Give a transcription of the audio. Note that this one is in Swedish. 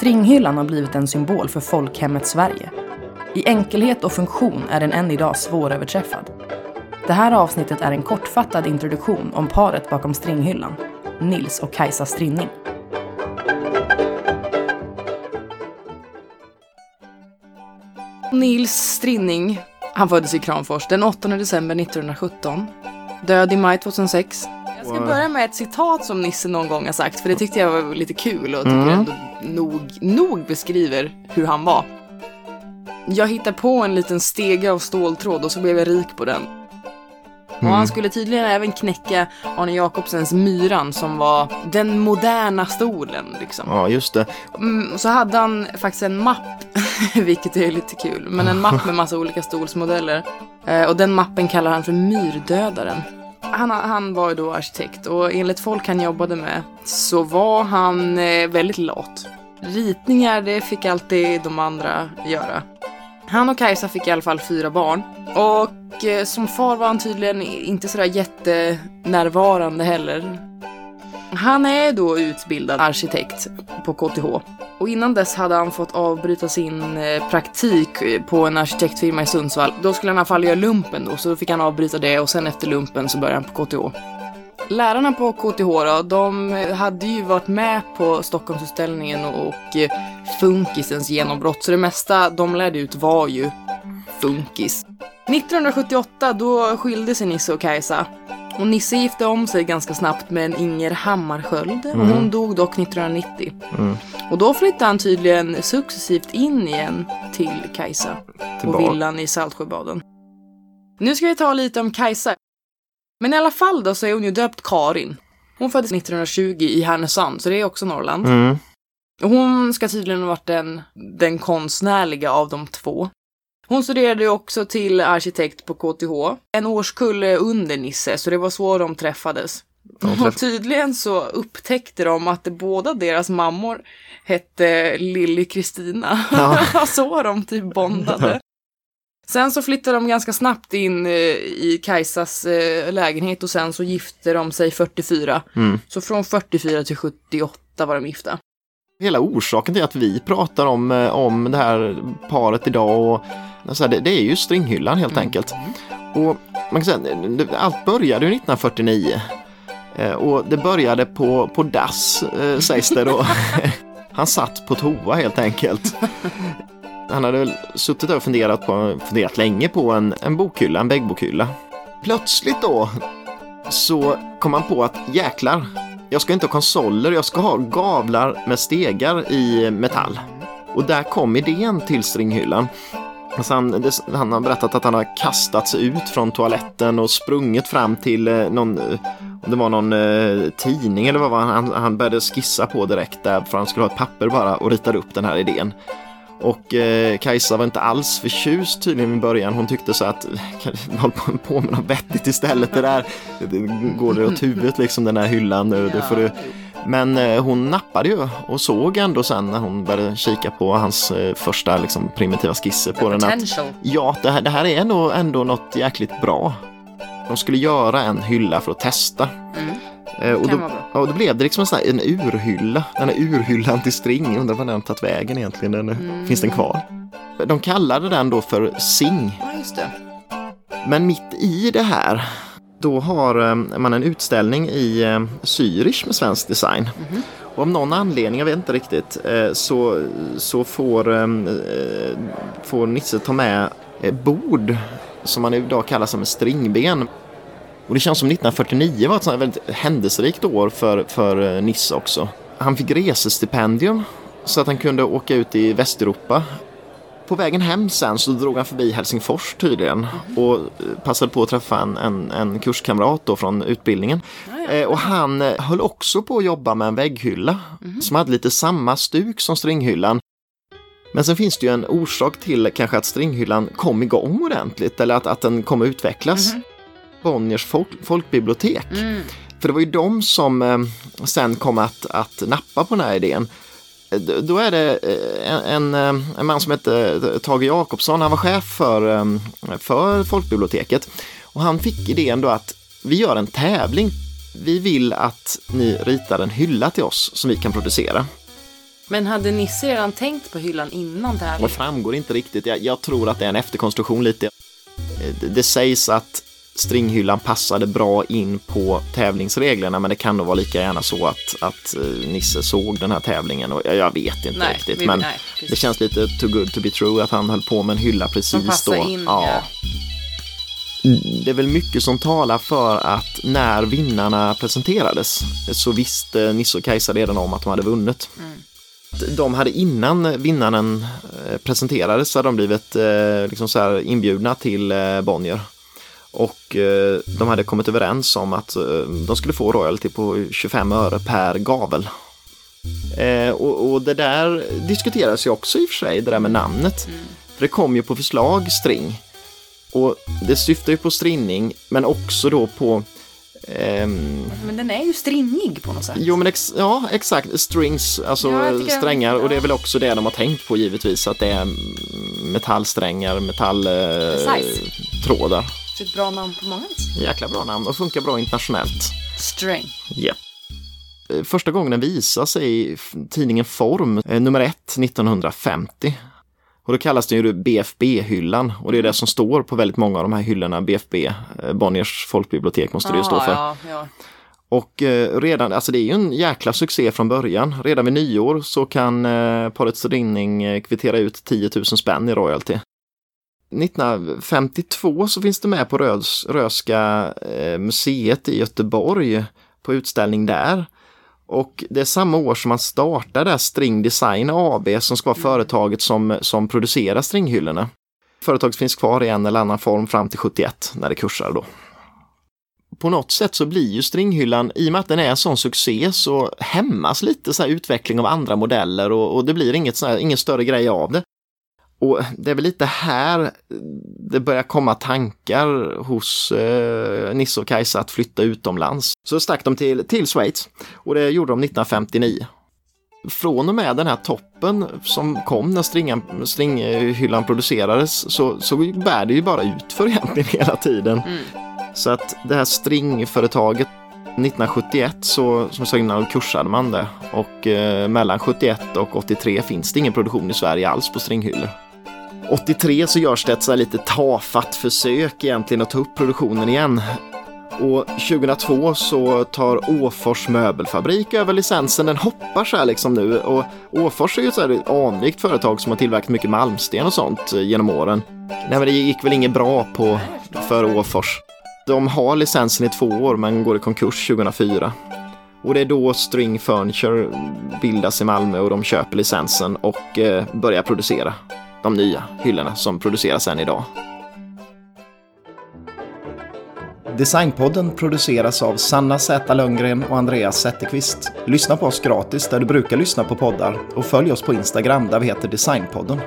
Stringhyllan har blivit en symbol för folkhemmet Sverige. I enkelhet och funktion är den än idag svåröverträffad. Det här avsnittet är en kortfattad introduktion om paret bakom Stringhyllan, Nils och Kajsa Strinning. Nils Strinning, han föddes i Kramfors den 8 december 1917. Död i maj 2006. Jag ska börja med ett citat som Nisse någon gång har sagt, för det tyckte jag var lite kul och tycker Mm. ändå nog, nog beskriver hur han var. Jag hittade på en liten stege av ståltråd och så blev jag rik på den. Och Mm. han skulle tydligen även knäcka Arne Jacobsens Myran som var den moderna stolen liksom. Ja, just det. Mm, så hade han faktiskt en mapp, vilket är lite kul, men en mapp med massa olika stolsmodeller. Eh, och den mappen kallar han för Myrdödaren. Han, han var ju då arkitekt och enligt folk han jobbade med så var han eh, väldigt lat. Ritningar, det fick alltid de andra göra. Han och Kajsa fick i alla fall fyra barn. Och eh, som far var han tydligen inte sådär jättenärvarande heller. Han är då utbildad arkitekt på KTH. Och innan dess hade han fått avbryta sin eh, praktik eh, på en arkitektfirma i Sundsvall. Då skulle han i alla fall göra lumpen då, så då fick han avbryta det och sen efter lumpen så började han på KTH. Lärarna på KTH då, de eh, hade ju varit med på Stockholmsutställningen och funkisens genombrott, så det mesta de lärde ut var ju funkis. 1978 då skilde sig Nisse och Kajsa. Och Nisse gifte om sig ganska snabbt med en Inger Hammarskjöld och hon dog dock 1990. Mm. Och då flyttade han tydligen successivt in igen till Kajsa på villan i Saltsjöbaden. Nu ska vi ta lite om Kajsa. Men i alla fall då så är hon ju döpt Karin. Hon föddes 1920 i Härnösand, så det är också Norrland. Mm. Hon ska tydligen ha varit den, den konstnärliga av de två. Hon studerade också till arkitekt på KTH. En årskull under Nisse, så det var så de träffades. Och tydligen så upptäckte de att båda deras mammor hette Lilly Kristina. Ja. så de typ bondade. Sen så flyttade de ganska snabbt in eh, i Kajsas eh, lägenhet och sen så gifte de sig 44. Mm. Så från 44 till 78 var de gifta. Hela orsaken till att vi pratar om, eh, om det här paret idag och så här, det, det är ju stringhyllan helt enkelt. Och man kan säga, allt började ju 1949. Eh, Och det började på, på dass, eh, sägs det då. Han satt på toa helt enkelt. Han hade väl suttit och funderat, på, funderat länge på en, en bokhylla, en väggbokhylla. Plötsligt då så kom han på att jäklar, jag ska inte ha konsoler, jag ska ha gavlar med stegar i metall. Och där kom idén till stringhyllan. Alltså han, det, han har berättat att han har kastats ut från toaletten och sprungit fram till eh, någon, eh, det var någon eh, tidning eller vad var han, han började skissa på direkt där för han skulle ha ett papper bara och ritade upp den här idén. Och eh, Kajsa var inte alls förtjust tydligen i början. Hon tyckte så att hålla på- med något vettigt istället. Det där det går det åt huvudet liksom den här hyllan. nu, Det får du. Men eh, hon nappade ju och såg ändå sen när hon började kika på hans eh, första liksom, primitiva skisser på den att ja, det här, det här är ändå, ändå något jäkligt bra. De skulle göra en hylla för att testa. Mm. Eh, och, då, ja, och då blev det liksom en, sån här, en urhylla. Den här urhyllan till string. Undrar var den tagit vägen egentligen. Den, Mm. Finns den kvar? De kallade den då för Sing. Ja. Men mitt i det här då har eh, man en utställning i eh, Zürich med svensk design. Och av någon anledning, jag vet inte riktigt, eh, så, så får, får Nisse ta med bord som man idag kallar som en stringben. Och det känns som 1949 var ett sånt väldigt händelserikt år för, för eh, Nisse också. Han fick resestipendium så att han kunde åka ut i Västeuropa på vägen hem sen så drog han förbi Helsingfors tydligen och eh, passade på att träffa en, en, en kurskamrat då från utbildningen. Eh, och han eh, höll också på att jobba med en vägghylla som hade lite samma stuk som stringhyllan. Men sen finns det ju en orsak till kanske att stringhyllan kom igång ordentligt eller att, att den kom att utvecklas. Bonniers folk, folkbibliotek. Mm. För det var ju de som eh, sen kom att, att nappa på den här idén. Eh, Då är det eh, en, en, eh, en man som heter Tage Jakobsson, han var chef för, för folkbiblioteket. Och han fick idén då att vi gör en tävling. Vi vill att ni ritar en hylla till oss som vi kan producera. Men hade Nisse redan tänkt på hyllan innan Det tävlingen? framgår inte riktigt. Jag, jag tror att det är en efterkonstruktion lite. Det, det sägs att stringhyllan passade bra in på tävlingsreglerna men det kan nog vara lika gärna så att, att eh, Nisse såg den här tävlingen och jag, vet inte Nej, riktigt. vi- men nej, det känns lite too good to be true att han höll på med en hylla precis då. in, ja. ja. Det är väl mycket som talar för att när vinnarna presenterades så visste Nisse och Kajsa redan om att de hade vunnit. Mm. De hade innan vinnaren eh, presenterades så hade de blivit eh, liksom så inbjudna till eh, Bonnier. Och eh, de hade kommit överens om att eh, de skulle få royalty på 25 öre per gavel. Eh, och, och det där diskuteras ju också i och för sig, det där med namnet. För det kom ju på förslag string. Och det syftar ju på strinning, men också då på ehm, Men den är ju stringig på något sätt. Jo men ex ja, exakt, strings, alltså Ja, jag strängar och det är väl också det de har tänkt på givetvis att det är mm, metallsträngar, metalltrådar. Eh. Det är ett bra namn på många vis. Jäkla bra namn och funkar bra internationellt. String. Ja. Eh, Första gången den visar sig i tidningen Form, eh, nummer ett, 1950. Och då kallas den ju BFB-hyllan och det är det som står på väldigt många av de här hyllorna, BFB, eh, Bonniers folkbibliotek måste det ju stå Aha, för. Ja, ja. Och redan, alltså det är ju en jäkla succé från början. Redan vid nyår så kan paret Strinning eh, kvittera ut 10 000 spänn i royalty. 1952 så finns det med på Rös, Röska eh, museet i Göteborg på utställning där. Och det är samma år som man startar där String Design AB som ska vara företaget som, som producerar stringhyllorna. Företaget finns kvar i en eller annan form fram till 71 när det kursar då på något sätt så blir ju stringhyllan, i och med att den är en sån succé, så hämmas lite så utveckling av andra modeller och, och det blir inget så här, ingen större grej av det. Och det är väl lite här det börjar komma tankar hos eh, Nisse och Kajsa att flytta utomlands. Så stack de till, till Schweiz och det gjorde de 1959. Från och med den här toppen som kom när stringan, stringhyllan producerades så, så bär det ju bara ut för egentligen hela tiden. Så att det här stringföretaget 1971 så, som jag sa innan, kursade man det och eh, mellan 71 och 83 finns det ingen produktion i Sverige alls på stringhyllor. 83 så görs det ett så här lite tafatt försök egentligen att ta upp produktionen igen. Och 2002 så tar Åfors möbelfabrik över licensen. Den hoppar så här liksom nu. Och Åfors är ju ett så här anrikt företag som har tillverkat mycket malmsten och sånt eh, genom åren. Nej men det gick väl inget bra på, för Åfors. De har licensen i två år men går i konkurs 2004. Och det är då String Furniture bildas i Malmö och de köper licensen och eh, börjar producera de nya hyllorna som produceras än idag. Designpodden produceras av Sanna Z Lundgren och Andreas Zetterqvist. Lyssna på oss gratis där du brukar lyssna på poddar och följ oss på Instagram där vi heter Designpodden.